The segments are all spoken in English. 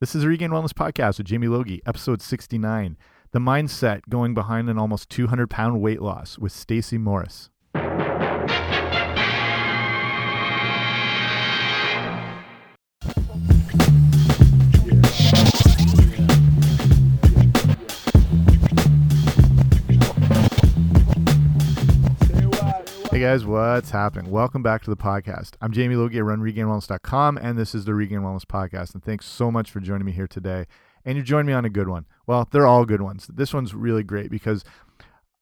This is the Regained Wellness Podcast with Jamie Logie, episode 69 The Mindset Going Behind an Almost 200 Pound Weight Loss with Stacey Morris. Hey guys, what's happening? Welcome back to the podcast. I'm Jamie Logie. I run regainedwellness.com, and this is the Regained Wellness Podcast. And thanks so much for joining me here today. And you're joining me on a good one. Well, they're all good ones. This one's really great because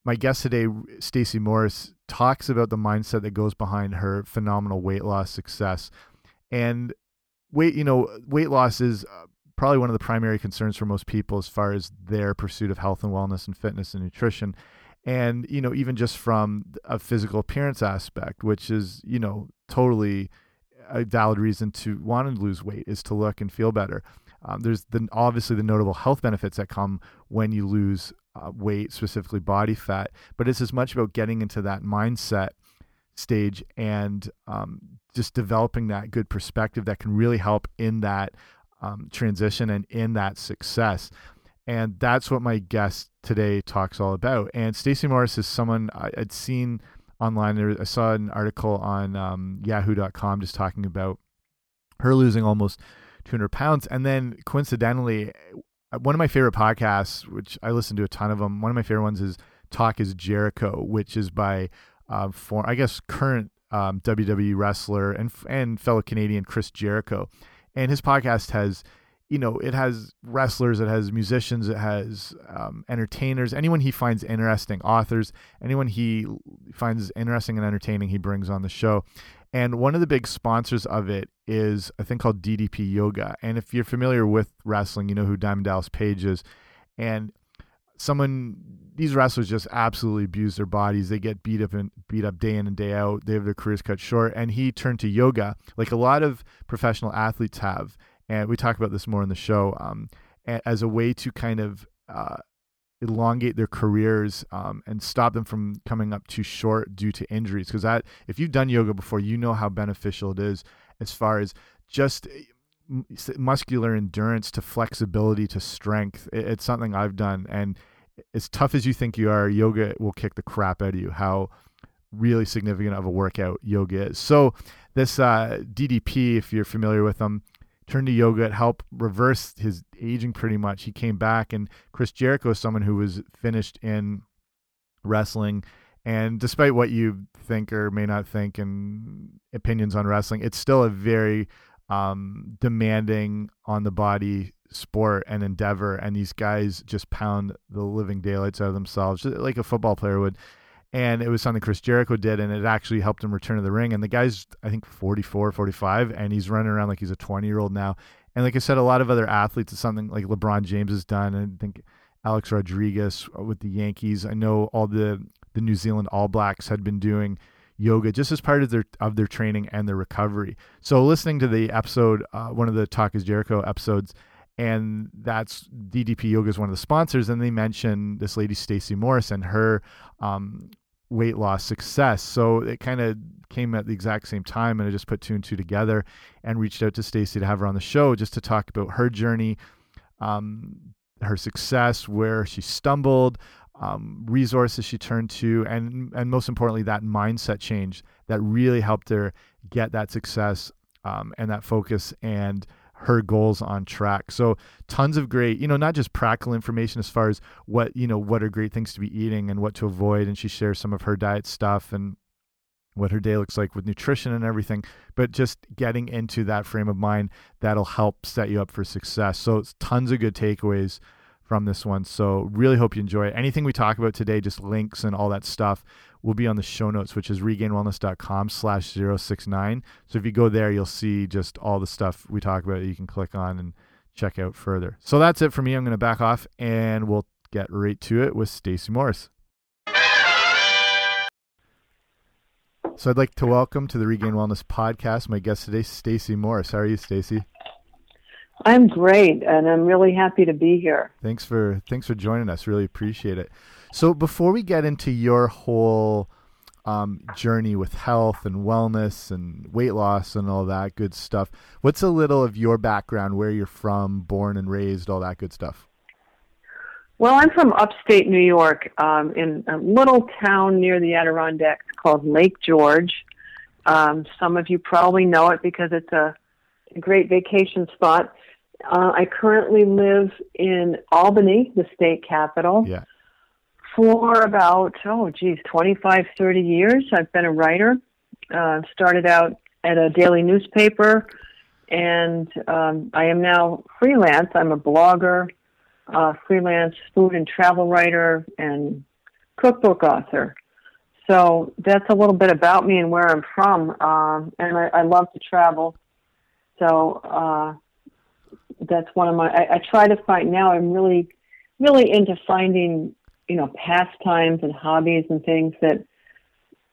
my guest today, Stacey Morris, talks about the mindset that goes behind her phenomenal weight loss success. And weight, you know, weight loss is uh, probably one of the primary concerns for most people as far as their pursuit of health and wellness and fitness and nutrition and you know even just from a physical appearance aspect which is you know totally a valid reason to want to lose weight is to look and feel better. Um, there's the obviously the notable health benefits that come when you lose uh, weight specifically body fat but it's as much about getting into that mindset stage and um, just developing that good perspective that can really help in that um, transition and in that success. And that's what my guest today talks all about. And Stacey Morris is someone I, would seen online. I saw an article on um, Yahoo.com just talking about her losing almost 200 pounds, and then coincidentally, uh, one of my favorite podcasts, which I listen to a ton of them. One of my favorite ones is Talk is Jericho, which is by uh, for I guess current um, WWE wrestler and and fellow Canadian Chris Jericho, and his podcast has you know, it has wrestlers, it has musicians, it has um, entertainers, anyone he finds interesting, authors, anyone he finds interesting and entertaining, he brings on the show. And one of the big sponsors of it is a thing called DDP Yoga. And if you're familiar with wrestling, you know who Diamond Dallas Page is. And someone, these wrestlers just absolutely abuse their bodies. They get beat up and beat up day in and day out. They have their careers cut short. And he turned to yoga, like a lot of professional athletes have and we talk about this more in the show um, as a way to kind of uh, elongate their careers um, and stop them from coming up too short due to injuries. Because that, if you've done yoga before, you know how beneficial it is as far as just eh, muscular endurance to flexibility to strength. It's something I've done, and as tough as you think you are, yoga will kick the crap out of you. How really significant of a workout yoga is. So this uh, DDP, if you're familiar with them, turned to yoga. It helped reverse his aging pretty much. He came back, and Chris Jericho is someone who was finished in wrestling. And despite what you think or may not think and opinions on wrestling, it's still a very um, demanding on the body sport and endeavor. And these guys just pound the living daylights out of themselves, like a football player would and it was something Chris Jericho did, and it actually helped him return to the ring. And the guy's, I think, 44, 45, and he's running around like he's a 20 year old now. And like I said, a lot of other athletes, it's something like LeBron James has done, and I think Alex Rodriguez with the Yankees. I know all the the New Zealand All Blacks had been doing yoga just as part of their of their training and their recovery. So listening to the episode, uh, one of the Talk is Jericho episodes, and that's DDP Yoga is one of the sponsors, and they mention this lady Stacey Morris and her um, weight loss success. So it kind of came at the exact same time, and I just put two and two together and reached out to Stacey to have her on the show just to talk about her journey, um, her success, where she stumbled, um, resources she turned to, and and most importantly, that mindset change that really helped her get that success um, and that focus and her goals on track. So tons of great, you know, not just practical information as far as what, you know, what are great things to be eating and what to avoid. And she shares some of her diet stuff and what her day looks like with nutrition and everything, but just getting into that frame of mind that'll help set you up for success. So it's tons of good takeaways from this one. So really hope you enjoy it. Anything we talk about today, just links and all that stuff will be on the show notes, which is regainedwellness.com slash 069. So if you go there, you'll see just all the stuff we talk about you can click on and check out further. So that's it for me. I'm going to back off and we'll get right to it with Stacey Morris. So I'd like to welcome to the Regained Wellness podcast my guest today, Stacey Morris. How are you, Stacey? I'm great, and I'm really happy to be here. Thanks for thanks for joining us. Really appreciate it. So before we get into your whole um, journey with health and wellness and weight loss and all that good stuff. What's a little of your background, where you're from, born and raised, all that good stuff? Well, I'm from upstate New York, um, in a little town near the Adirondacks called Lake George. Um, some of you probably know it because it's a, a great vacation spot. Uh, I currently live in Albany, the state capital. Yeah. For about, oh, geez, 25, 30 years. I've been a writer. Uh, started out at a daily newspaper, and um, I am now freelance. I'm a blogger, uh, freelance food and travel writer, and cookbook author. So that's a little bit about me and where I'm from. Um, and I, I love to travel. So uh, that's one of my. I, I try to find now. I'm really, really into finding, you know, pastimes and hobbies and things that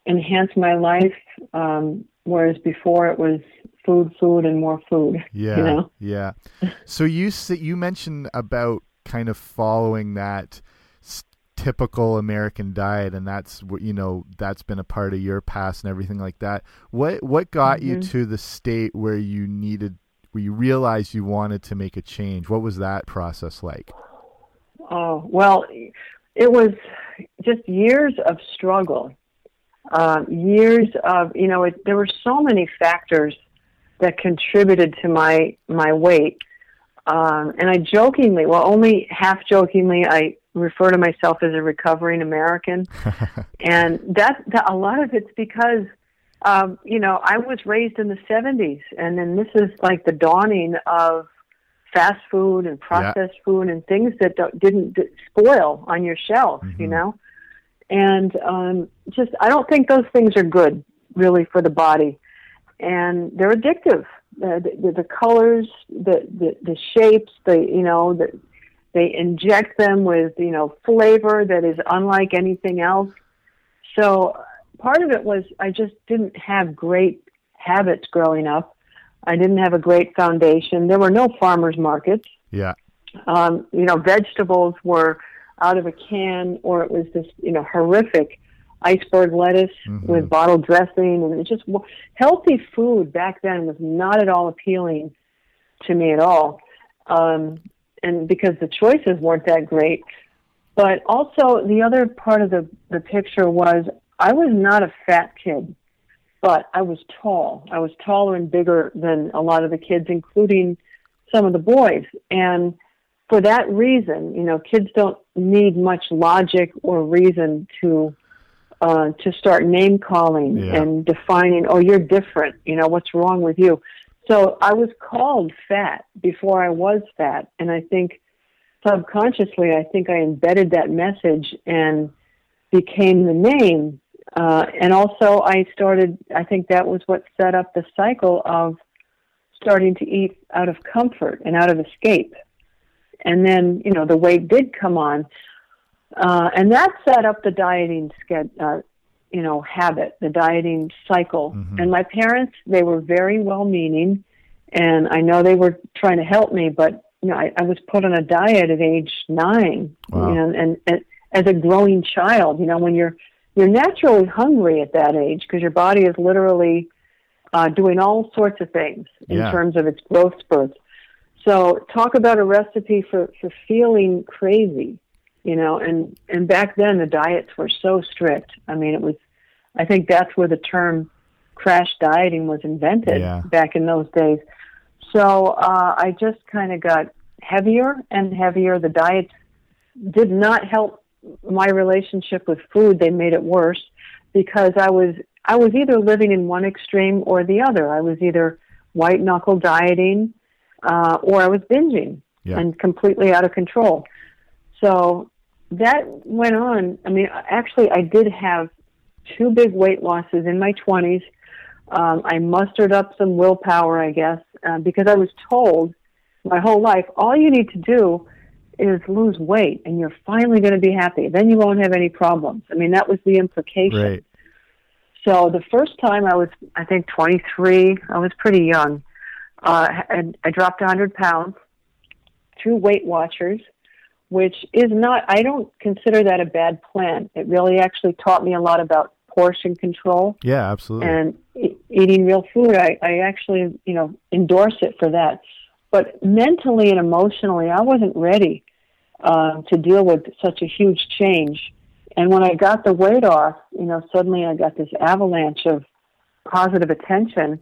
enhance my life. Um, whereas before it was food, food, and more food. Yeah, you know? yeah. So you you mentioned about kind of following that typical American diet, and that's what you know that's been a part of your past and everything like that. What what got mm -hmm. you mm-hmm. to the state where you needed, where you realized you wanted to make a change? What was that process like? Oh well, it was just years of struggle, uh, years of you know it, there were so many factors that contributed to my my weight. Um, and I jokingly, well, only half jokingly, I refer to myself as a recovering American, and that, that a lot of it's because um, you know I was raised in the '70s, and then this is like the dawning of fast food and processed yeah. food and things that didn't spoil on your shelf, mm-hmm. you know, and um, just I don't think those things are good really for the body, and they're addictive. Uh, the, the, the colors, the, the the shapes, the you know the they inject them with, you know, flavor that is unlike anything else. So part of it was I just didn't have great habits growing up. I didn't have a great foundation. There were no farmers markets. Yeah. Um, you know, vegetables were out of a can or it was this, you know, horrific iceberg lettuce mm-hmm. with bottled dressing and it just healthy food back then was not at all appealing to me at all. Um, and because the choices weren't that great. But also, the other part of the, the picture was I was not a fat kid, but I was tall. I was taller and bigger than a lot of the kids, including some of the boys. And for that reason, you know, kids don't need much logic or reason to uh, to start name calling yeah. and defining. Oh, you're different. You know, what's wrong with you? So I was called fat before I was fat. And I think subconsciously, I think I embedded that message and became the name. Uh, and also, I started, I think that was what set up the cycle of starting to eat out of comfort and out of escape. And then, you know, the weight did come on. Uh, and that set up the dieting schedule, uh, you know, habit, the dieting cycle. Mm-hmm. And my parents, they were very well meaning and I know they were trying to help me, but you know, I, I was put on a diet at age nine, wow. you know, and, and as a growing child, you know, when you're you're naturally hungry at that age because your body is literally uh, doing all sorts of things in yeah. terms of its growth spurts. So talk about a recipe for for feeling crazy you know and and back then the diets were so strict i mean it was i think that's where the term crash dieting was invented yeah. back in those days so uh, i just kind of got heavier and heavier the diets did not help my relationship with food they made it worse because i was i was either living in one extreme or the other i was either white knuckle dieting uh, or i was binging yeah. and completely out of control so that went on. I mean, actually, I did have two big weight losses in my 20s. Um, I mustered up some willpower, I guess, uh, because I was told my whole life all you need to do is lose weight and you're finally going to be happy. Then you won't have any problems. I mean, that was the implication. Right. So the first time I was, I think, 23, I was pretty young. Uh, I, I dropped 100 pounds through Weight Watchers which is not, I don't consider that a bad plan. It really actually taught me a lot about portion control Yeah, absolutely. and e- eating real food. I, I actually, you know, endorse it for that. But mentally and emotionally, I wasn't ready uh, to deal with such a huge change. And when I got the weight off, you know, suddenly I got this avalanche of positive attention,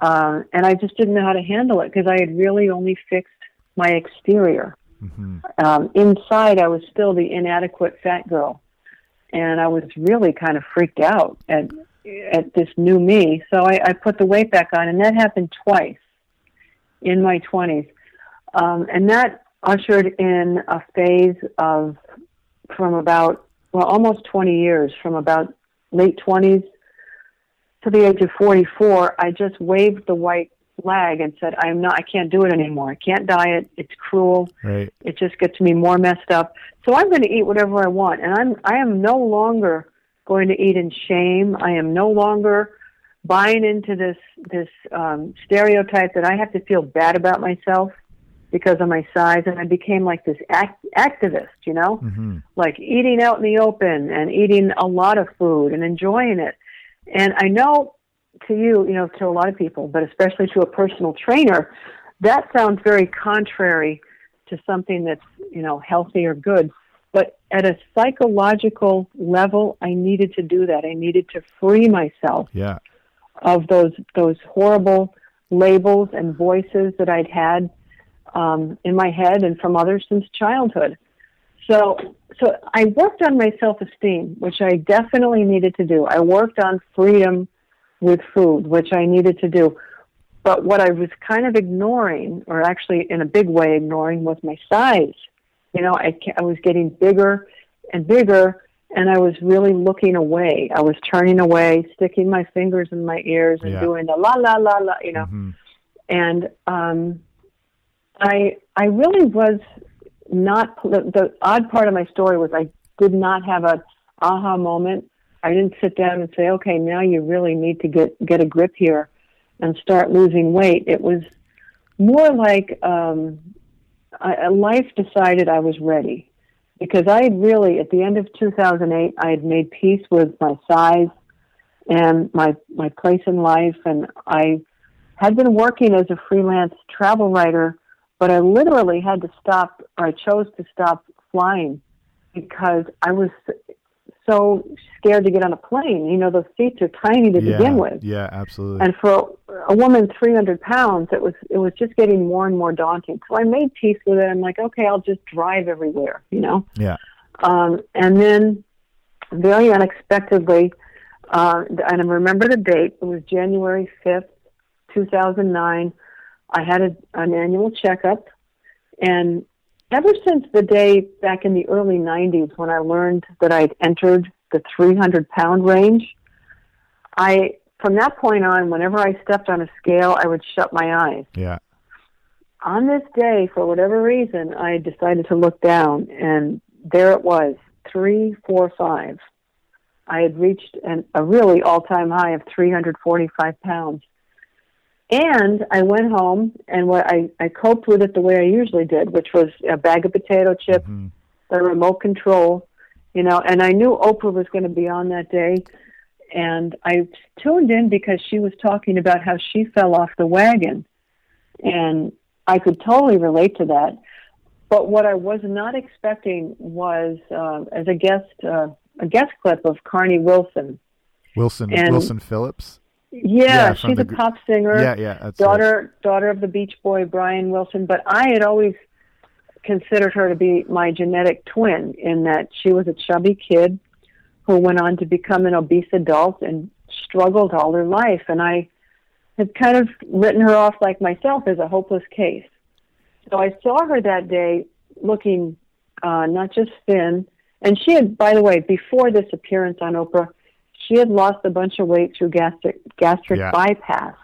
uh, and I just didn't know how to handle it because I had really only fixed my exterior. hmm Um, inside, I was still the inadequate fat girl, and I was really kind of freaked out at at this new me. So I, I put the weight back on, and that happened twice in my twenties, um, and that ushered in a phase of from about well almost twenty years, from about late twenties to the age of forty four. I just waved the white flag and said, "I'm not. I can't do it anymore. I can't diet. It's cruel." Right. it just gets me more messed up. So I'm going to eat whatever I want, and I'm I am no longer going to eat in shame. I am no longer buying into this this um, stereotype that I have to feel bad about myself because of my size, and I became like this act- activist, you know, hmm like eating out in the open and eating a lot of food and enjoying it. And I know to you, you know, to a lot of people, but especially to a personal trainer, that sounds very contrary to something that's, you know, healthy or good. But at a psychological level, I needed to do that. I needed to free myself Yeah. of those those horrible labels and voices that I'd had um, in my head and from others since childhood. So, so I worked on my self-esteem, which I definitely needed to do. I worked on freedom with food, which I needed to do. But what I was kind of ignoring, or actually in a big way ignoring, was my size. You know, I, I was getting bigger and bigger, and I was really looking away. I was turning away, sticking my fingers in my ears, and Yeah. doing the la la la la, you know hmm and um, I I really was not the, the odd part of my story was I did not have a aha moment. I didn't sit down and say, okay, now you really need to get get a grip here and start losing weight. It was more like um, I, life decided I was ready because I had really at the end of 2008 I had made peace with my size and my my place in life and I had been working as a freelance travel writer, but I literally had to stop, or I chose to stop flying because I was so scared to get on a plane. You know, those seats are tiny to yeah. begin with, Yeah, absolutely. and for a woman 300 pounds, it was it was just getting more and more daunting. So I made peace with it. I'm like, okay, I'll just drive everywhere. You know. yeah. Um, and then, very unexpectedly, uh, and I remember the date. It was January fifth, two thousand nine. I had a, an annual checkup, and ever since the day back in the early '90s when I learned that I'd entered the 300 pound range, I from that point on, whenever I stepped on a scale, I would shut my eyes Yeah. on this day, for whatever reason, I decided to look down, and there it was, three, four, five. I had reached an, a really all-time high of 345 pounds. And I went home, and what I, I coped with it the way I usually did, which was a bag of potato chips, hmm the remote control, you know, and I knew Oprah was going to be on that day. And I tuned in because she was talking about how she fell off the wagon. And I could totally relate to that. But what I was not expecting was, uh, as a guest, uh, a guest clip of Carnie Wilson. Wilson And- Wilson Phillips. Yeah, Yeah, she's the a pop singer Yeah, yeah. That's right. daughter daughter of the Beach Boy Brian Wilson, but I had always considered her to be my genetic twin in that she was a chubby kid who went on to become an obese adult and struggled all her life and I had kind of written her off like myself as a hopeless case. So I saw her that day looking uh not just thin and she had by the way before this appearance on Oprah she had lost a bunch of weight through gastric gastric Yeah. bypass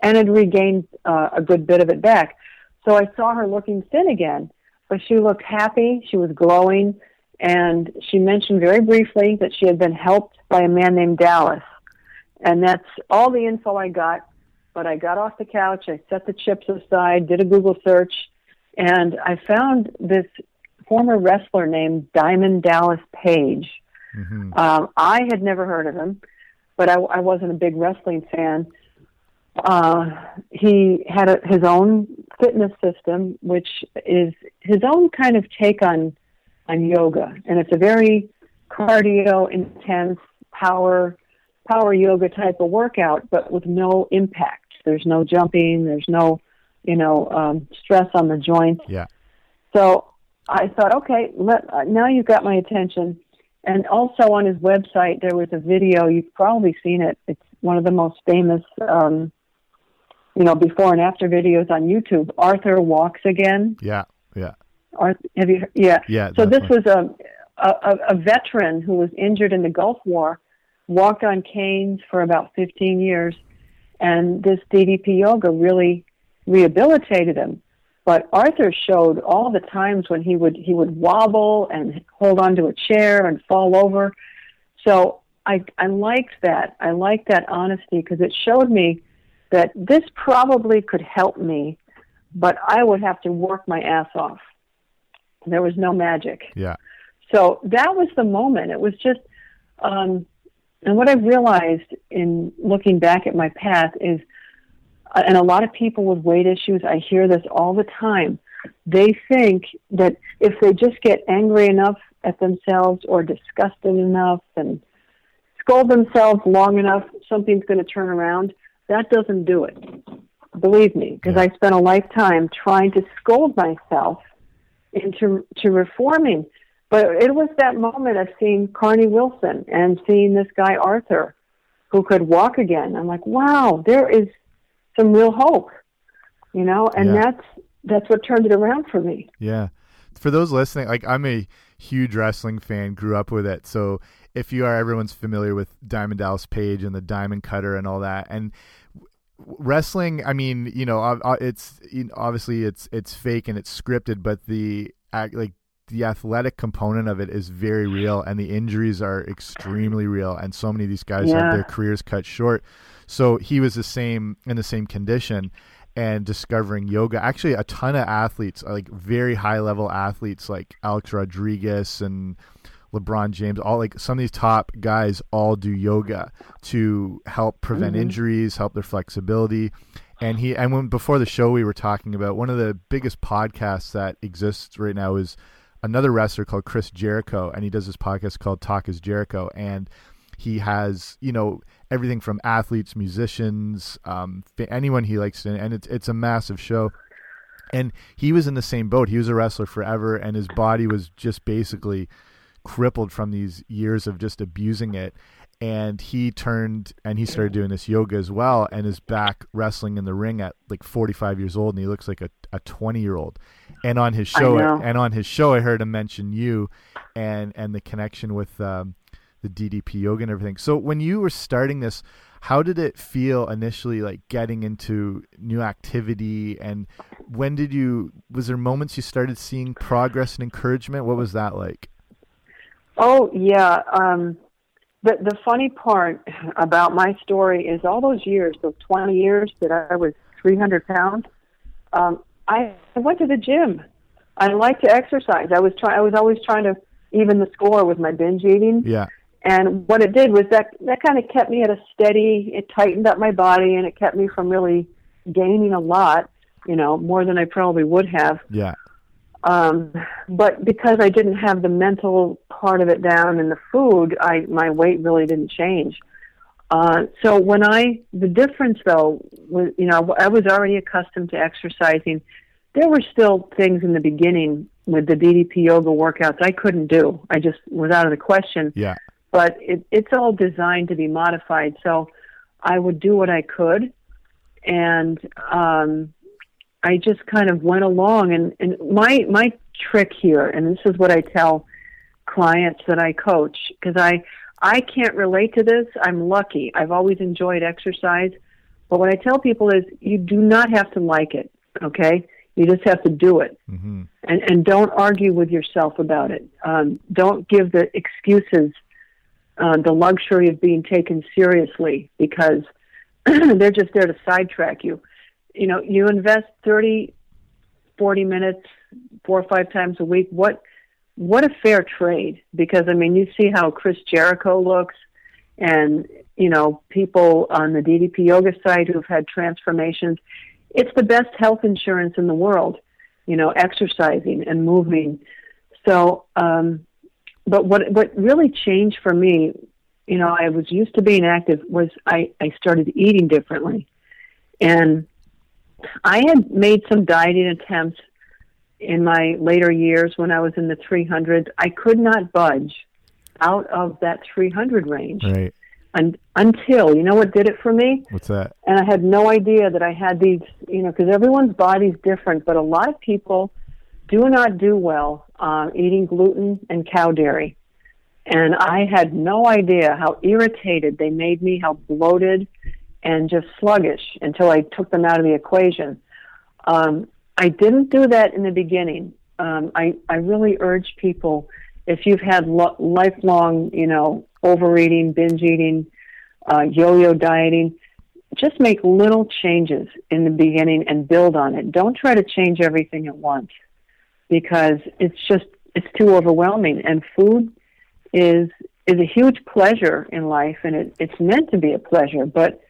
and had regained uh, a good bit of it back. So I saw her looking thin again, but she looked happy. She was glowing, and she mentioned very briefly that she had been helped by a man named Dallas, and that's all the info I got. But I got off the couch, I set the chips aside, did a Google search, and I found this former wrestler named Diamond Dallas Page. Mm-hmm. Um, I had never heard of him, but I, I wasn't a big wrestling fan. Uh, he had a, his own fitness system, which is his own kind of take on on yoga, and it's a very cardio intense power power yoga type of workout, but with no impact. There's no jumping. There's no, you know, um, stress on the joints. Yeah. So I thought, okay, let, uh, now you've got my attention. And also on his website, there was a video. You've probably seen it. It's one of the most famous, um, you know, before and after videos on YouTube. Arthur walks again. Yeah, yeah. Arthur, have you? Yeah. Yeah. So this was a, a a veteran who was injured in the Gulf War, walked on canes for about 15 years, and this DDP yoga really rehabilitated him. But Arthur showed all the times when he would he would wobble and hold onto a chair and fall over. So I I liked that. I liked that honesty because it showed me that this probably could help me, but I would have to work my ass off. There was no magic. Yeah. So that was the moment. It was just, um, and what I realized in looking back at my path is Uh, and a lot of people with weight issues, I hear this all the time. They think that if they just get angry enough at themselves or disgusted enough and scold themselves long enough, something's going to turn around. That doesn't do it. Believe me, because I spent a lifetime trying to scold myself into to reforming. But it was that moment of seeing Carnie Wilson and seeing this guy Arthur, who could walk again. I'm like, wow, there is some real hope, you know, and yeah. that's that's what turned it around for me. Yeah. For those listening, like I'm a huge wrestling fan, grew up with it. So if you are, everyone's familiar with Diamond Dallas Page and the Diamond Cutter and all that. And wrestling, I mean, you know, it's obviously it's it's fake and it's scripted, but the like the athletic component of it is very real and the injuries are extremely real and so many of these guys yeah. have their careers cut short so he was the same in the same condition and discovering yoga. Actually, a ton of athletes, like very high level athletes, like Alex Rodriguez and LeBron James, all like some of these top guys all do yoga to help prevent mm -hmm. injuries, help their flexibility. And he and when before the show we were talking about one of the biggest podcasts that exists right now is another wrestler called Chris Jericho, and he does this podcast called Talk is Jericho, and he has you know everything from athletes, musicians, um, anyone he likes, to, and it's it's a massive show. And he was in the same boat. He was a wrestler forever, and his body was just basically crippled from these years of just abusing it. And he turned and he started doing this yoga as well, and is back wrestling in the ring at like 45 years old, and he looks like a, a 20 year old. And on his show, and on his show, I heard him mention you, and and the connection with um, the DDP yoga and everything. So when you were starting this, how did it feel initially like getting into new activity and when did you was there moments you started seeing progress and encouragement? What was that like? Oh, yeah, um the the funny part about my story is all those years, those 20 years that I was 300 pounds, um, I went to the gym. I like to exercise. I was trying. I was always trying to even the score with my binge eating. Yeah. And what it did was that that kind of kept me at a steady. It tightened up my body, and it kept me from really gaining a lot. You know, more than I probably would have. Yeah. Um, but because I didn't have the mental part of it down in the food, I my weight really didn't change. Uh, so when I the difference though was you know I was already accustomed to exercising. There were still things in the beginning with the DDP yoga workouts I couldn't do. I just was out of the question. Yeah but it, it's all designed to be modified. So I would do what I could, and um, I just kind of went along. And, and my my trick here, and this is what I tell clients that I coach, because I I can't relate to this. I'm lucky. I've always enjoyed exercise, but what I tell people is you do not have to like it. Okay, you just have to do it, mm-hmm. and and don't argue with yourself about it. Um, don't give the excuses uh, the luxury of being taken seriously because they're just there to sidetrack you. You know, you invest 30, 40 minutes, four or five times a week. What, what a fair trade because I mean you see how Chris Jericho looks and you know people on the DDP yoga site who've had transformations it's the best health insurance in the world you know exercising and moving so um but what what really changed for me you know I was used to being active was I I started eating differently and I had made some dieting attempts in my later years when I was in the 300, I could not budge out of that 300 range. Right. Un- until, you know what did it for me? What's that? And I had no idea that I had these, you know, because everyone's body's different, but a lot of people do not do well uh, eating gluten and cow dairy. And I had no idea how irritated they made me, how bloated and just sluggish until I took them out of the equation. Um, I didn't do that in the beginning. Um, I, I really urge people if you've had lo- lifelong, you know, overeating, binge eating, uh, yo-yo dieting, just make little changes in the beginning and build on it. Don't try to change everything at once because it's just it's too overwhelming. And food is is a huge pleasure in life, and it, it's meant to be a pleasure, but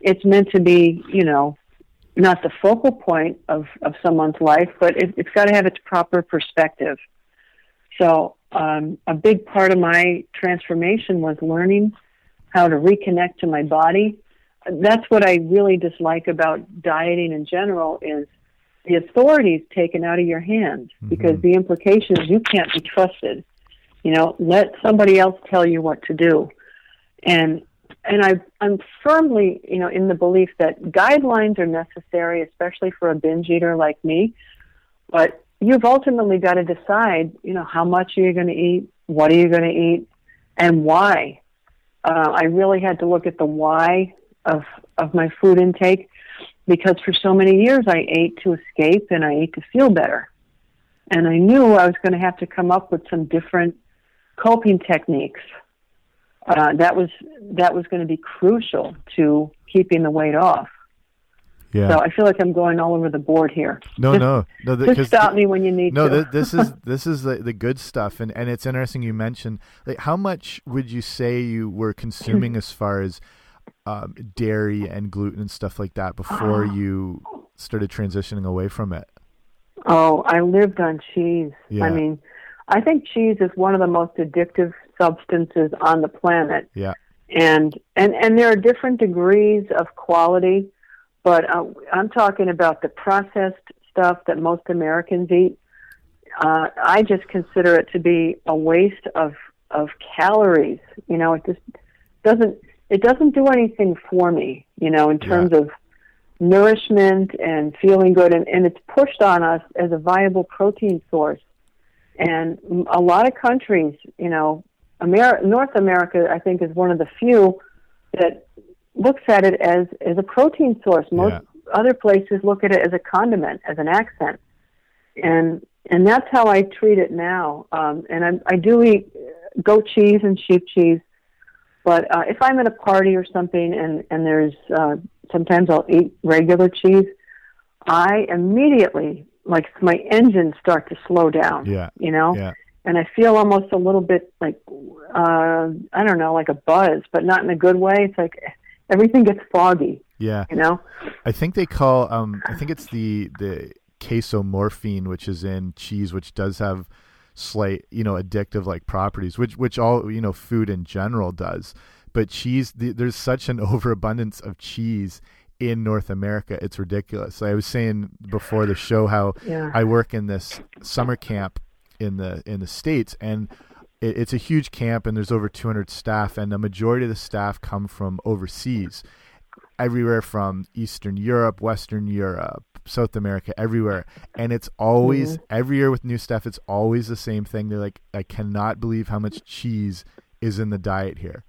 it's meant to be, you know, not the focal point of, of someone's life, but it, it's got to have its proper perspective. So, um, a big part of my transformation was learning how to reconnect to my body. That's what I really dislike about dieting in general is the authority is taken out of your hands mm-hmm. because the implication is you can't be trusted. You know, let somebody else tell you what to do. And and I, I'm firmly, you know, in the belief that guidelines are necessary, especially for a binge eater like me. But you've ultimately got to decide, you know, how much are you going to eat, what are you going to eat, and why. Uh, I really had to look at the why of of my food intake because for so many years I ate to escape and I ate to feel better, and I knew I was going to have to come up with some different coping techniques uh, that was that was going to be crucial to keeping the weight off. Yeah. So I feel like I'm going all over the board here. No, just, no, no. The, just stop me when you need no, to. No, this is this is the, the good stuff, and and it's interesting you mentioned like how much would you say you were consuming as far as um, dairy and gluten and stuff like that before you started transitioning away from it? Oh, I lived on cheese. Yeah. I mean, I think cheese is one of the most addictive substances on the planet. Yeah. And and and there are different degrees of quality, but uh, I'm talking about the processed stuff that most Americans eat. Uh, I just consider it to be a waste of of calories. You know, it just doesn't it doesn't do anything for me. You know, in terms yeah. of nourishment and feeling good, and, and it's pushed on us as a viable protein source. And a lot of countries, you know, Amer- North America, I think, is one of the few that looks at it as as a protein source. Most yeah. other places look at it as a condiment, as an accent, and and that's how I treat it now. Um, and I, I do eat goat cheese and sheep cheese, but uh, if I'm at a party or something, and and there's uh, sometimes I'll eat regular cheese, I immediately like my engines start to slow down. Yeah, you know. Yeah and I feel almost a little bit like uh I don't know, like a buzz, but not in a good way. It's like everything gets foggy. Yeah. You know? I think they call um I think it's the the casomorphin which is in cheese which does have slight, you know, addictive like properties, which which all, you know, food in general does. But cheese the, there's such an overabundance of cheese in North America. It's ridiculous. I was saying before the show how yeah. I work in this summer camp in the in the states, and it, it's a huge camp, and there's over 200 staff, and the majority of the staff come from overseas, everywhere from Eastern Europe, Western Europe, South America, everywhere, and it's always every year with new stuff, It's always the same thing. They're like, I cannot believe how much cheese is in the diet here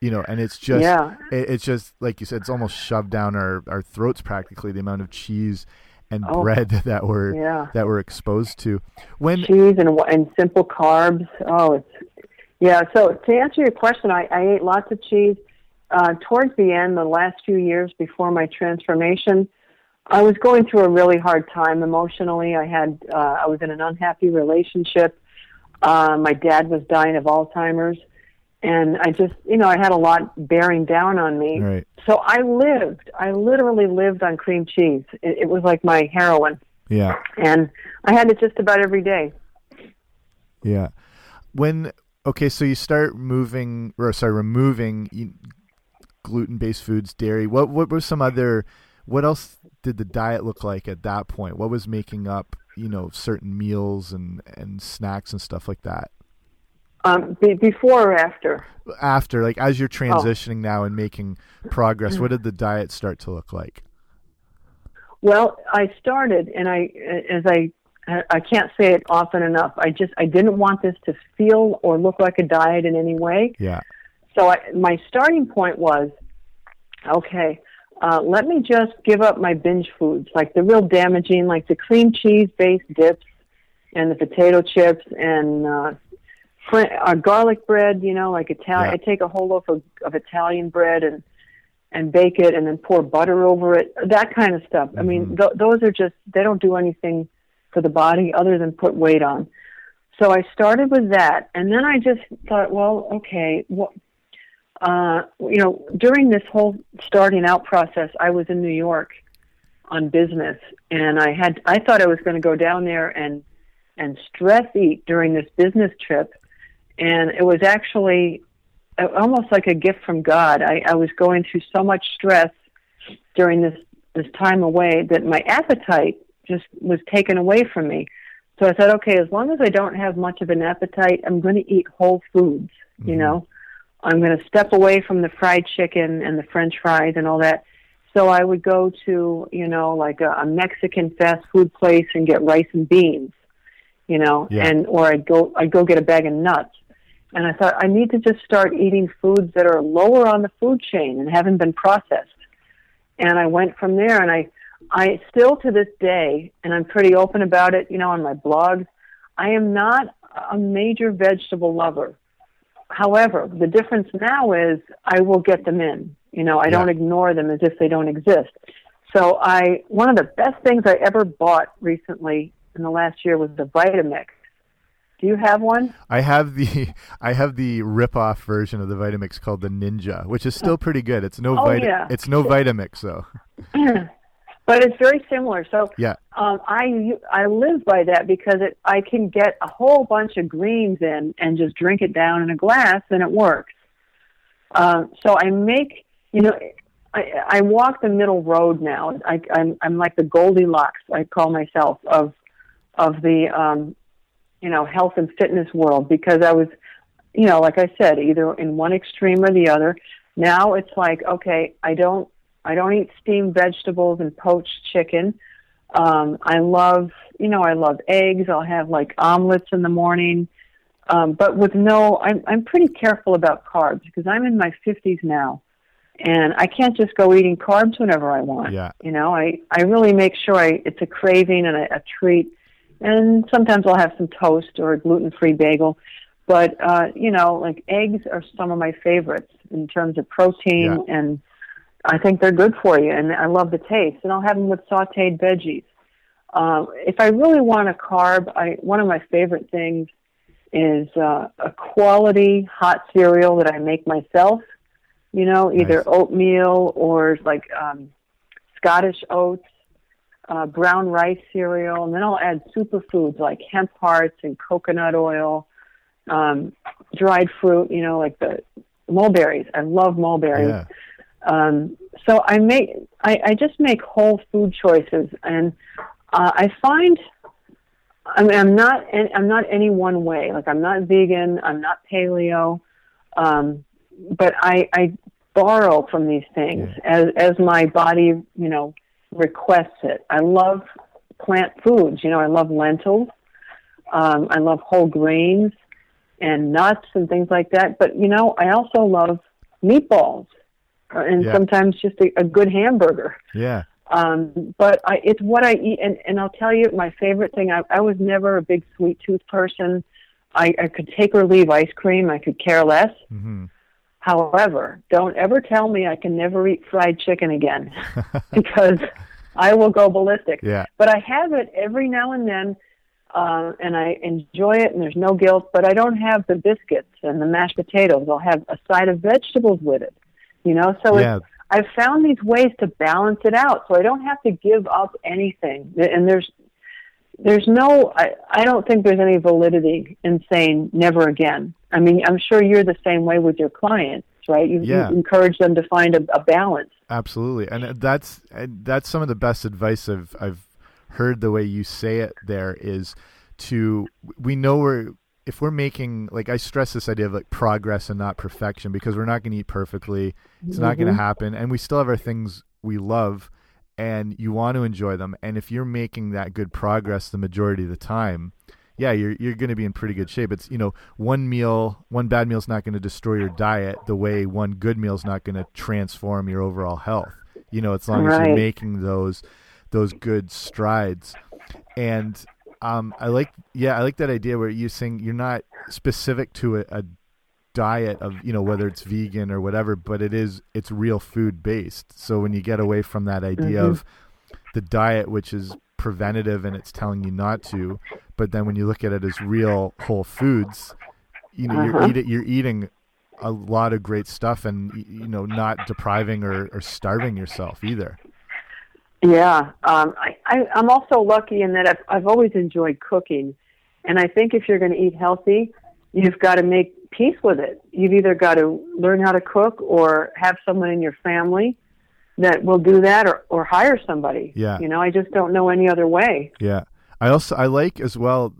you know and it's just yeah. it, it's just like you said it's almost shoved down our, our throats practically the amount of cheese and oh, bread that we're yeah. that we're exposed to. When cheese and and simple carbs. Oh, it's yeah. So to answer your question, I, I ate lots of cheese. Uh, towards the end, the last few years before my transformation, I was going through a really hard time emotionally. I had uh, I was in an unhappy relationship. Uh, my dad was dying of Alzheimer's, and I just you know I had a lot bearing down on me. Right. So I lived. I literally lived on cream cheese. It, it was like my heroin. Yeah. And I had it just about every day. Yeah. When okay, so you start moving or sorry, removing gluten-based foods, dairy. What what were some other what else did the diet look like at that point? What was making up, you know, certain meals and and snacks and stuff like that? Um, be, before or after? After, like as you're oh. transitioning oh. now and making progress, what did the diet start to look like? Well, I started, and I, as I, I can't say it often enough. I just, I didn't want this to feel or look like a diet in any way. Yeah. So I, my starting point was, okay, uh, let me just give up my binge foods, like the real damaging, like the cream cheese based dips and the potato chips and uh, fr- uh, garlic bread. You know, like Italian. Yeah. I take a whole loaf of, of Italian bread and and bake it, and then pour butter over it. That kind of stuff. Mm-hmm. I mean, mm-hmm. th- those are just they don't do anything for the body other than put weight on. So I started with that, and then I just thought, well, okay, what uh, you know, during this whole starting out process, I was in New York on business, and I had I thought I was going to go down there and and stress eat during this business trip, and it was actually almost like a gift from God. I, I was going through so much stress during this this time away that my appetite just was taken away from me. So I said, okay, as long as I don't have much of an appetite, I'm going to eat whole foods. Mm-hmm. You know, I'm going to step away from the fried chicken and the French fries and all that. So I would go to, you know, like a, a Mexican fast food place and get rice and beans, you know, yeah. and or I'd go I'd go get a bag of nuts. And I thought I need to just start eating foods that are lower on the food chain and haven't been processed. And I went from there and I I still to this day and I'm pretty open about it, you know, on my blog, I am not a major vegetable lover. However, the difference now is I will get them in. You know, I yeah. don't ignore them as if they don't exist. So I, one of the best things I ever bought recently in the last year was the Vitamix. Do you have one? I have the I have the rip-off version of the Vitamix called the Ninja, which is still oh. pretty good. It's no oh, Vita- yeah. it's no Vitamix though. but it's very similar. So yeah, um, I I live by that because it I can get a whole bunch of greens in and just drink it down in a glass and it works. Um, so I make you know I I walk the middle road now. I I'm I'm like the Goldilocks I call myself of of the um, you know health and fitness world because I was you know like I said either in one extreme or the other. Now it's like okay I don't I don't eat steamed vegetables and poached chicken. Um, I love, you know, I love eggs. I'll have like omelets in the morning, um, but with no. I'm I'm pretty careful about carbs because I'm in my 50s now, and I can't just go eating carbs whenever I want. Yeah. You know, I I really make sure I it's a craving and a, a treat, and sometimes I'll have some toast or a gluten-free bagel. But uh, you know, like eggs are some of my favorites in terms of protein yeah. and I think they're good for you, and I love the taste. And I'll have them with sautéed veggies. Um, if I really want a carb, I one of my favorite things is uh, a quality hot cereal that I make myself. You know, either nice. oatmeal or like um, Scottish oats, uh, brown rice cereal, and then I'll add superfoods like hemp hearts and coconut oil, um, dried fruit. You know, like the mulberries. I love mulberries. Yeah. Um, so I make I, I just make whole food choices, and uh, I find I mean I'm not I'm not any one way. Like I'm not vegan, I'm not paleo, um, but I, I borrow from these things as as my body you know requests it. I love plant foods. You know I love lentils. Um, I love whole grains and nuts and things like that. But you know I also love meatballs and yeah. sometimes just a, a good hamburger. Yeah. Um, but I, it's what I eat, and, and I'll tell you, my favorite thing. I, I was never a big sweet tooth person. I, I could take or leave ice cream. I could care less. Mm-hmm. However, don't ever tell me I can never eat fried chicken again, because I will go ballistic. Yeah. But I have it every now and then, uh, and I enjoy it, and there's no guilt. But I don't have the biscuits and the mashed potatoes. I'll have a side of vegetables with it. You know, so Yeah. it's, I've found these ways to balance it out, so I don't have to give up anything. And there's there's no I, I don't think there's any validity in saying never again. I mean, I'm sure you're the same way with your clients, right? You, Yeah. you encourage them to find a, a balance. Absolutely, and that's that's some of the best advice I've I've heard. The way you say it there is to we know we're if we're making like I stress this idea of like progress and not perfection because we're not going to eat perfectly. It's not going to mm-hmm. happen, and we still have our things we love, and you want to enjoy them. And if you're making that good progress the majority of the time, yeah, you're you're going to be in pretty good shape. It's you know one meal, one bad meal is not going to destroy your diet the way one good meal is not going to transform your overall health. You know, as long as you're making those those good strides. And um, I like yeah, I like that idea where you're saying you're not specific to a, a diet of you know whether it's vegan or whatever, but it is it's real food based. So when you get away from that idea Mhm. of the diet, which is preventative and it's telling you not to, but then when you look at it as real whole foods, you know you're Uh-huh. eating you're eating a lot of great stuff and you know not depriving or, or starving yourself either. Yeah, um, I, I, I'm also lucky in that I've, I've always enjoyed cooking, and I think if you're going to eat healthy, you've got to make peace with it. You've either got to learn how to cook or have someone in your family that will do that, or, or hire somebody. Yeah. you know, I just don't know any other way. Yeah. I also I like as well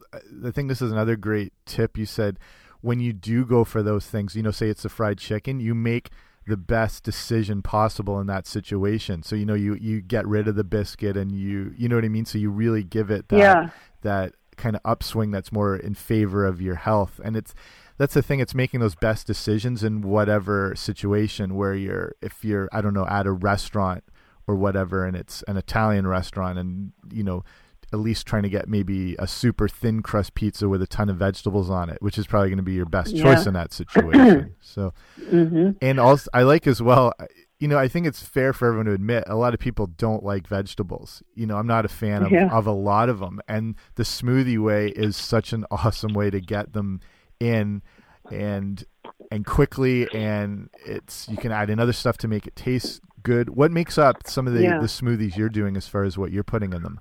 I think this is another great tip you said when you do go for those things, you know, say it's the fried chicken, you make the best decision possible in that situation. So you know you you get rid of the biscuit and you you know what I mean? So you really give it that Yeah. that kind of upswing that's more in favor of your health. And it's that's the thing, it's making those best decisions in whatever situation where you're if you're I don't know, at a restaurant or whatever and it's an Italian restaurant and you know at least trying to get maybe a super thin crust pizza with a ton of vegetables on it, which is probably going to be your best choice Yeah. in that situation. so, hmm and also I like as well, you know, I think it's fair for everyone to admit a lot of people don't like vegetables. You know, I'm not a fan of, Yeah. of a lot of them, and the smoothie way is such an awesome way to get them in and and quickly and it's you can add in other stuff to make it taste good. What makes up some of the, Yeah. the smoothies you're doing as far as what you're putting in them?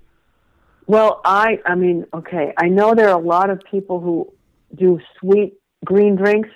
Well, I, I mean, okay, I know there are a lot of people who do sweet green drinks,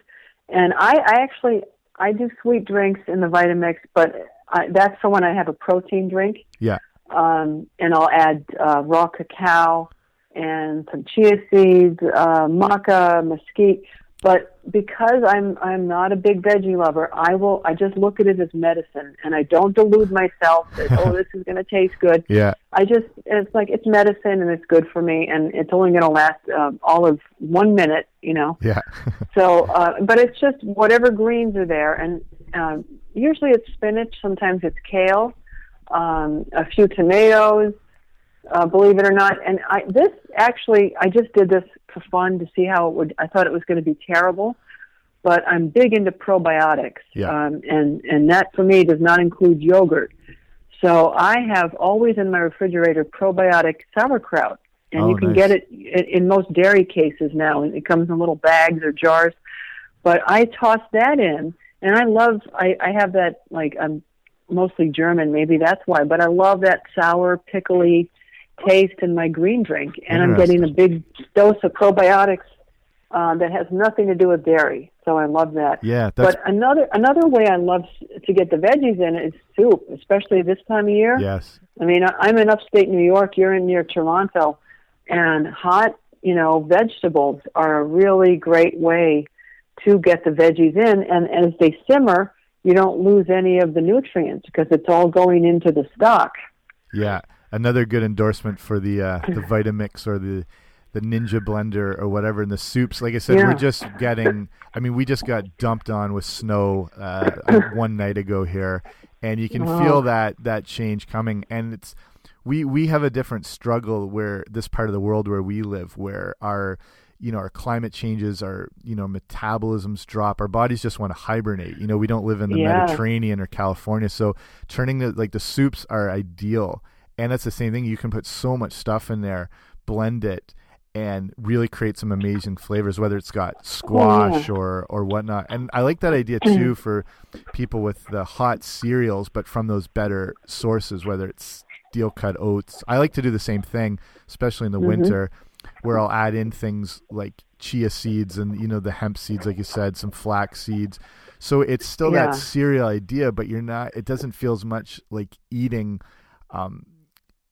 and I, I actually, I do sweet drinks in the Vitamix, but I, that's for when I have a protein drink. Yeah. Um, and I'll add uh, raw cacao and some chia seeds, uh, maca, mesquite. But because I'm I'm not a big veggie lover, I will I just look at it as medicine, and I don't delude myself that oh this is going to taste good. Yeah. I just it's like it's medicine and it's good for me and it's only going to last uh, all of one minute, you know. Yeah. So, uh, but it's just whatever greens are there, and um, usually it's spinach. Sometimes it's kale, um, a few tomatoes. Uh, believe it or not, and I this actually I just did this for fun to see how it would. I thought it was going to be terrible, but I'm big into probiotics, Yeah. um, and and that for me does not include yogurt. So I have always in my refrigerator probiotic sauerkraut, and Oh, you can nice. get it in, in most dairy cases now. and It comes in little bags or jars. But I toss that in, and I love. I, I have that like I'm mostly German, maybe that's why. But I love that sour, pickly taste in my green drink, and I'm getting a big dose of probiotics uh, that has nothing to do with dairy. So I love that. Yeah. That's But another another way I love to get the veggies in is soup, especially this time of year. yes. I mean, I'm in upstate New York. You're in near Toronto, and hot, you know, vegetables are a really great way to get the veggies in. And as they simmer, you don't lose any of the nutrients because it's all going into the stock. Yeah, another good endorsement for the uh, the Vitamix or the the Ninja blender or whatever in the soups. Like I said, Yeah. we're just getting. I mean, we just got dumped on with snow uh, one night ago here, and you can Wow. feel that that change coming. And it's we we have a different struggle where this part of the world where we live, where our you know our climate changes, our you know metabolisms drop, our bodies just want to hibernate. You know, we don't live in the Yeah. Mediterranean or California, so turning the like the soups are ideal and that's the same thing. You can put so much stuff in there, blend it, and really create some amazing flavors. Whether it's got squash or or whatnot. And I like that idea too for people with the hot cereals, but from those better sources. Whether it's steel cut oats. I like to do the same thing, especially in the Mhm. winter, where I'll add in things like chia seeds and you know the hemp seeds, like you said, some flax seeds. So it's still Yeah. that cereal idea, but you're not. It doesn't feel as much like eating. Um,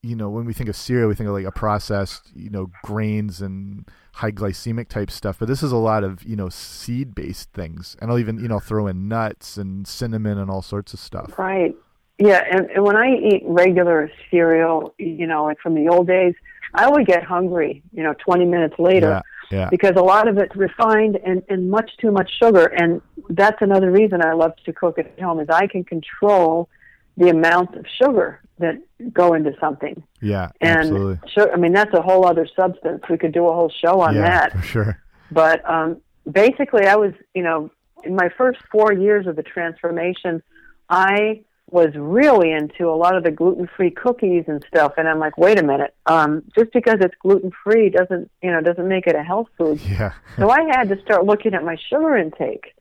you know, when we think of cereal, we think of like a processed, you know, grains and high glycemic type stuff. But this is a lot of you know seed based things, and I'll even you know throw in nuts and cinnamon and all sorts of stuff. Right. Yeah, and, and when I eat regular cereal, you know, like from the old days, I would get hungry, you know, 20 minutes later Yeah, yeah, because a lot of it's refined and, and much too much sugar. And that's another reason I love to cook at home is I can control the amount of sugar that go into something. yeah, And absolutely. sugar, I mean, that's a whole other substance. We could do a whole show on yeah, that. for sure. But um, basically, I was, you know, in my first four years of the transformation, I was really into a lot of the gluten free cookies and stuff. And I'm like, wait a minute, um, just because it's gluten free doesn't, you know, doesn't make it a health food. Yeah, So I had to start looking at my sugar intake.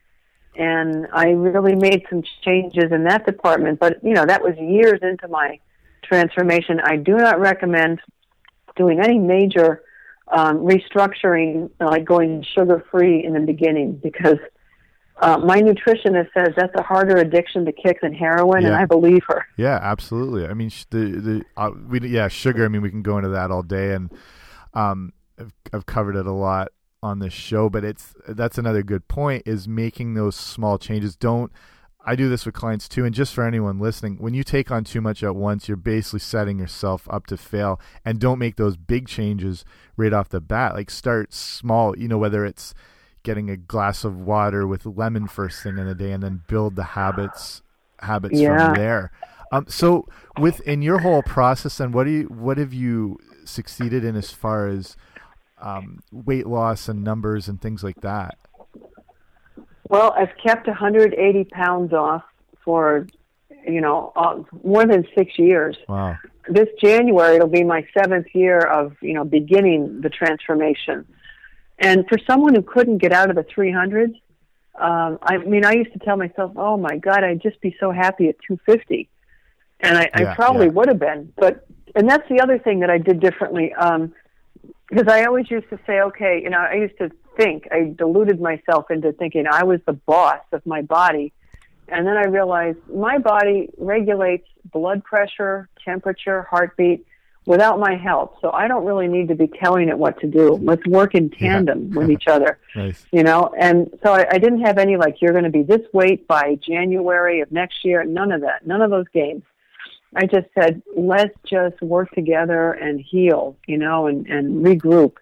And I really made some changes in that department. But, you know, that was years into my transformation. I do not recommend doing any major um, restructuring, like going sugar free in the beginning, because uh, my nutritionist says that's a harder addiction to kick than heroin, and I believe her. Yeah, absolutely. I mean, the the uh, we yeah, sugar. I mean, we can go into that all day, and um, I've, I've covered it a lot on this show. But it's that's another good point is making those small changes. Don't I do this with clients too, and just for anyone listening, when you take on too much at once, you're basically setting yourself up to fail. And don't make those big changes right off the bat. Like start small. You know, whether it's getting a glass of water with lemon first thing in the day, and then build the habits habits Yeah. from there. Um, so within your whole process, then what do you what have you succeeded in as far as um, weight loss and numbers and things like that? Well, I've kept 180 pounds off for, you know, uh, more than six years. Wow. this January it'll be my seventh year of you know beginning the transformation. And for someone who couldn't get out of the 300s, um, I mean, I used to tell myself, "Oh my God, I'd just be so happy at 250," and I, Yeah, I probably yeah. would have been. But and that's the other thing that I did differently, um, because I always used to say, "Okay," you know, I used to think I deluded myself into thinking I was the boss of my body. And then I realized my body regulates blood pressure, temperature, heartbeat without my help. So I don't really need to be telling it what to do. Let's work in Yeah. tandem with each other, Nice. you know? And so I, I didn't have any like, you're going to be this weight by January of next year. None of that. None of those games. I just said, let's just work together and heal, you know, and, and regroup.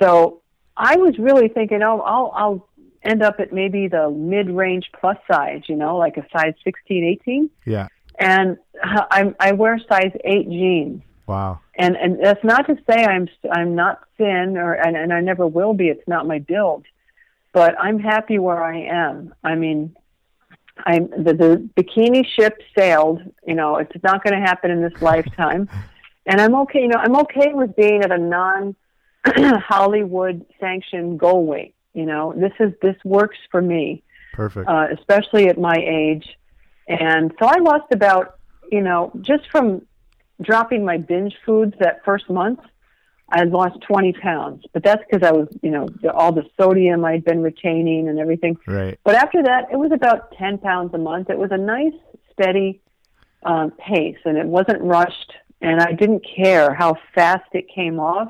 So I was really thinking, oh, I'll, I'll end up at maybe the mid-range plus size, you know, like a size 16, 18. Yeah. And I, I wear size 8 jeans. Wow. And, and that's not to say I'm, I'm not thin or, and, and I never will be. It's not my build, but I'm happy where I am. I mean, I'm the, the bikini ship sailed, you know, it's not going to happen in this lifetime. And I'm okay, you know, I'm okay with being at a non Hollywood sanctioned goal weight. You know, this is this works for me, Perfect. uh, especially at my age. And so I lost about, you know, just from dropping my binge foods that first month, I had lost 20 pounds. But that's because I was, you know, all the sodium I'd been retaining and everything. right. But after that, it was about 10 pounds a month. It was a nice, steady um, pace, and it wasn't rushed. And I didn't care how fast it came off.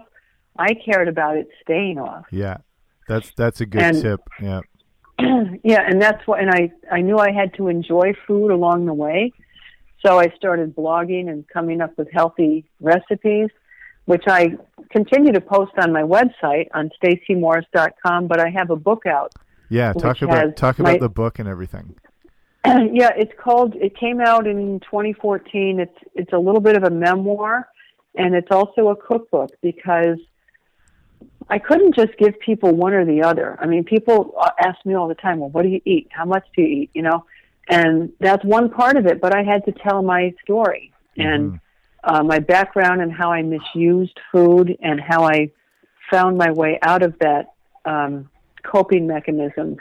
I cared about it staying off. Yeah. That's that's a good And- tip. Yeah. yeah, and that's what. And I I knew I had to enjoy food along the way, so I started blogging and coming up with healthy recipes, which I continue to post on my website on staceymorris.com. But I have a book out Yeah. Talk about talk my- about the book and everything. yeah, it's called. It came out in 2014. It's it's a little bit of a memoir, and it's also a cookbook because I couldn't just give people one or the other. I mean, people ask me all the time, "Well, what do you eat? How much do you eat?" You know, and that's one part of it. But I had to tell my story, and Mhm. Uh, my background and how I misused food and how I found my way out of that um, coping mechanism.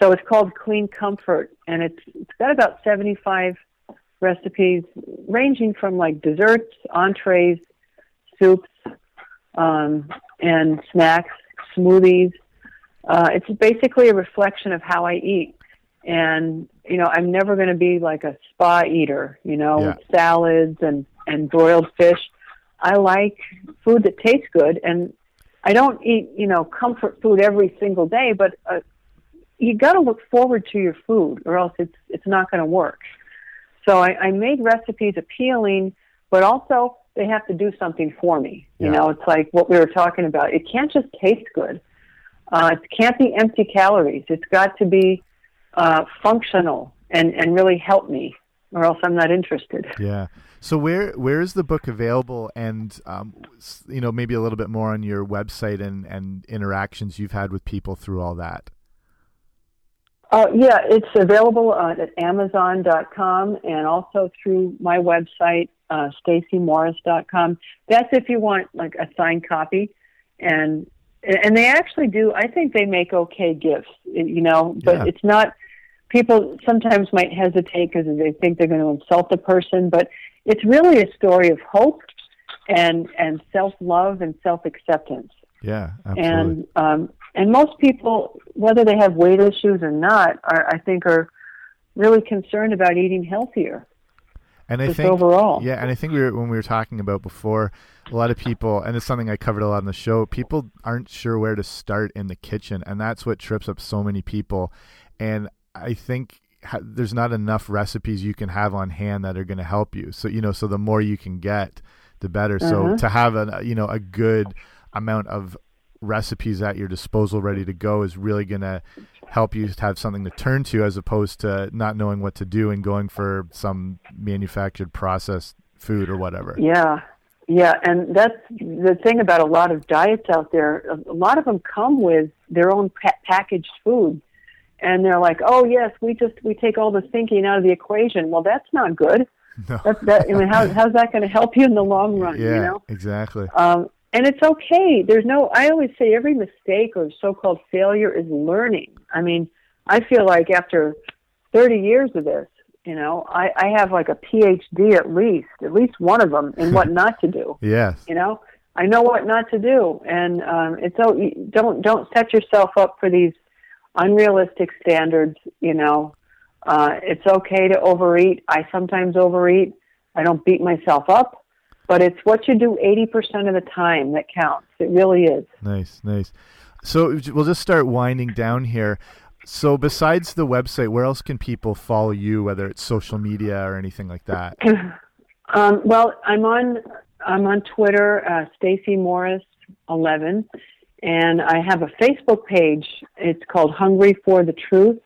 So it's called Clean Comfort, and it's it's got about 75 recipes ranging from like desserts, entrees, soups, um, and snacks, smoothies. Uh, it's basically a reflection of how I eat. And, you know, I'm never going to be like a spa eater, you know, Yeah. with salads and, and broiled fish. I like food that tastes good. And I don't eat, you know, comfort food every single day, but uh, you got to look forward to your food or else it's, it's not going to work. So I, I made recipes appealing, but also they have to do something for me. You Yeah. know, it's like what we were talking about. It can't just taste good. Uh, it can't be empty calories. It's got to be uh, functional and, and really help me, or else I'm not interested. Yeah. So where where is the book available? And um, you know, maybe a little bit more on your website and and interactions you've had with people through all that. Uh, yeah, it's available uh, at Amazon.com and also through my website, uh, StaceyMorris.com. That's if you want like a signed copy, and and they actually do. I think they make okay gifts, you know, but Yeah. it's not. People sometimes might hesitate because they think they're going to insult the person, but it's really a story of hope and and self love and self acceptance Yeah, absolutely. and um, and most people, whether they have weight issues or not, are I think are really concerned about eating healthier. And I think overall. yeah, and I think we were when we were talking about before, a lot of people, and it's something I covered a lot on the show. People aren't sure where to start in the kitchen, and that's what trips up so many people. And I think ha there's not enough recipes you can have on hand that are going to help you. So you know, so the more you can get, the better. So Mhm. to have a you know a good amount of recipes at your disposal ready to go is really going to help you to have something to turn to as opposed to not knowing what to do and going for some manufactured processed food or whatever. Yeah, yeah, and that's the thing about a lot of diets out there. A lot of them come with their own pa- packaged food, and they're like, "Oh yes, we just we take all the thinking out of the equation." Well, that's not good. No. That's that. I mean, how, how's that going to help you in the long run? yeah, You know. exactly. Um, and it's okay. There's no, I always say every mistake or so called failure is learning. I mean, I feel like after 30 years of this, you know, I, I have like a PhD at least, at least one of them in what not to do. Yes. You know, I know what not to do. And um, it's so, don't, don't set yourself up for these unrealistic standards, you know. Uh, it's okay to overeat. I sometimes overeat. I don't beat myself up but it's what you do 80% of the time that counts. It really is. Nice, nice. So we'll just start winding down here. So besides the website, where else can people follow you, whether it's social media or anything like that? Um, well, I'm on I'm on Twitter, uh, Stacey Morris 11, and I have a Facebook page. It's called Hungry for the Truth,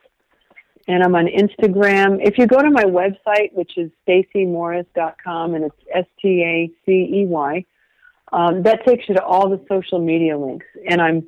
and I'm on Instagram. If you go to my website, which is staceymorris.com, and it's S T A C E Y, um, that takes you to all the social media links, and I'm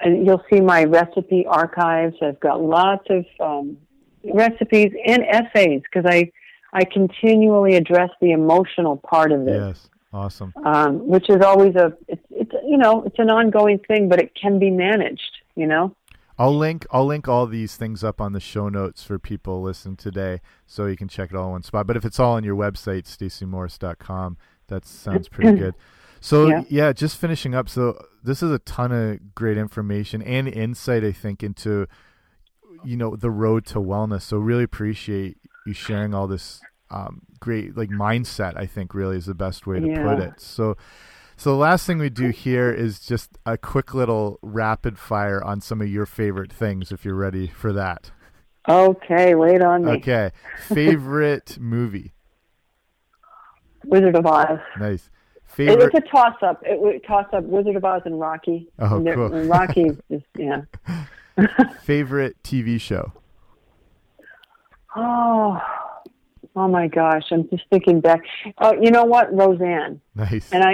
and you'll see my recipe archives. I've got lots of um, recipes and essays because I I continually address the emotional part of it, Yes, awesome. um, which is always a it's it's you know it's an ongoing thing, but it can be managed. You know. I'll link I'll link all these things up on the show notes for people listening today, so you can check it all in one spot. But if it's all on your website, staceymorris.com, that sounds pretty good. So Yeah. yeah. just finishing up. So this is a ton of great information and insight, I think, into you know the road to wellness. So really appreciate you sharing all this um, great like mindset. I think really is the best way to put it. So. So the last thing we do here is just a quick little rapid fire on some of your favorite things, if you're ready for that. Okay, wait on me. Okay, favorite movie. Wizard of Oz. Nice. It, Favorite. it's a toss up. It would toss up Wizard of Oz and Rocky. Oh, and cool. Rocky is yeah. favorite TV show. Oh, oh my gosh! I'm just thinking back. Oh, you know what, Roseanne, Nice. and I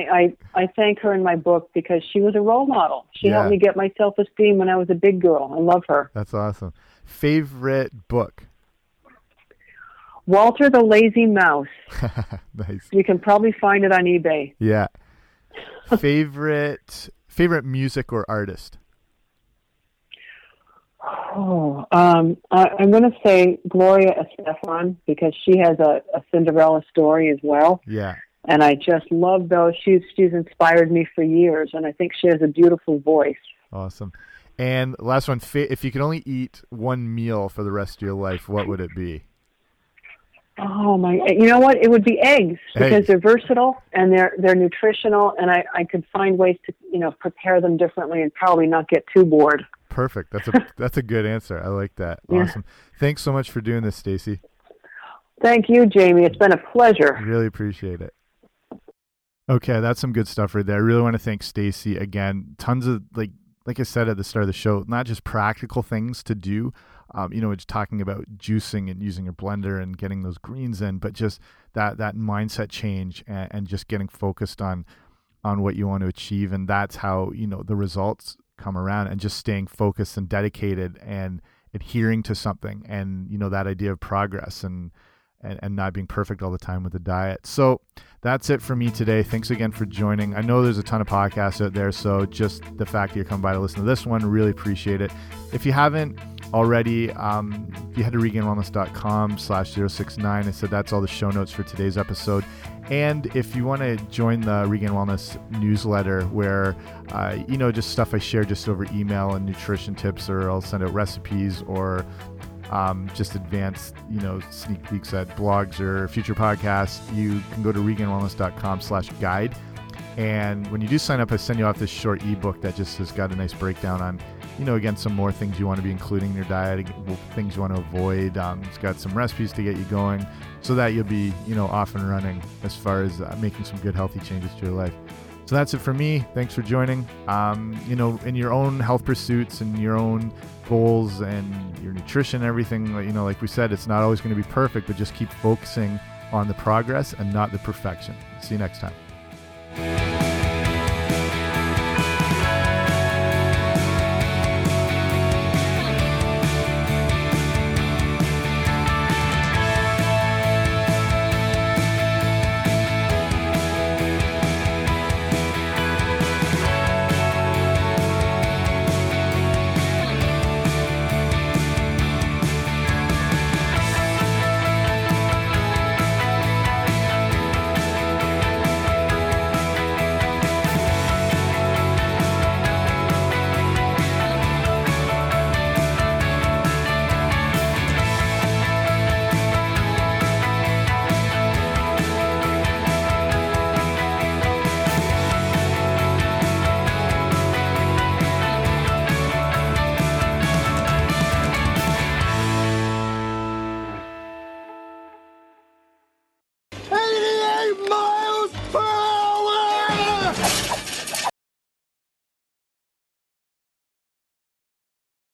I, I thank her in my book because she was a role model. She Yeah. helped me get my self esteem when I was a big girl. I love her. That's awesome. Favorite book. Walter the Lazy Mouse. nice. You can probably find it on eBay. Yeah. favorite favorite music or artist? Oh, um, I, I'm going to say Gloria Estefan because she has a, a Cinderella story as well. Yeah. And I just love those. She's she's inspired me for years, and I think she has a beautiful voice. Awesome. And last one, if you could only eat one meal for the rest of your life, what would it be? Oh my! You know what? It would be eggs because Eggs. they're versatile and they're they're nutritional, and I I could find ways to you know prepare them differently and probably not get too bored. Perfect. That's a that's a good answer. I like that. Yeah. Awesome. Thanks so much for doing this, Stacey. Thank you, Jamie. It's been a pleasure. Really appreciate it. Okay, that's some good stuff right there. I really want to thank Stacey again. Tons of like like I said at the start of the show, not just practical things to do. Um, you know, it's talking about juicing and using your blender and getting those greens in, but just that that mindset change and, and just getting focused on on what you want to achieve, and that's how you know the results come around. And just staying focused and dedicated and adhering to something, and you know that idea of progress and and, and not being perfect all the time with the diet. So that's it for me today. Thanks again for joining. I know there's a ton of podcasts out there, so just the fact that you're coming by to listen to this one, really appreciate it. If you haven't already, um, if you head to regainedwellness.com slash 069, I said that's all the show notes for today's episode. And if you want to join the Regained Wellness newsletter, where uh, you know just stuff I share just over email and nutrition tips, or I'll send out recipes or um, just advanced, you know, sneak peeks at blogs or future podcasts, you can go to regainedwellness.com slash guide. And when you do sign up, I send you off this short ebook that just has got a nice breakdown on, you know, again, some more things you want to be including in your diet, things you want to avoid. Um, it's got some recipes to get you going so that you'll be, you know, off and running as far as uh, making some good, healthy changes to your life. So that's it for me. Thanks for joining. Um, you know, in your own health pursuits and your own goals and your nutrition, everything, you know, like we said, it's not always going to be perfect, but just keep focusing on the progress and not the perfection. See you next time. Thank you.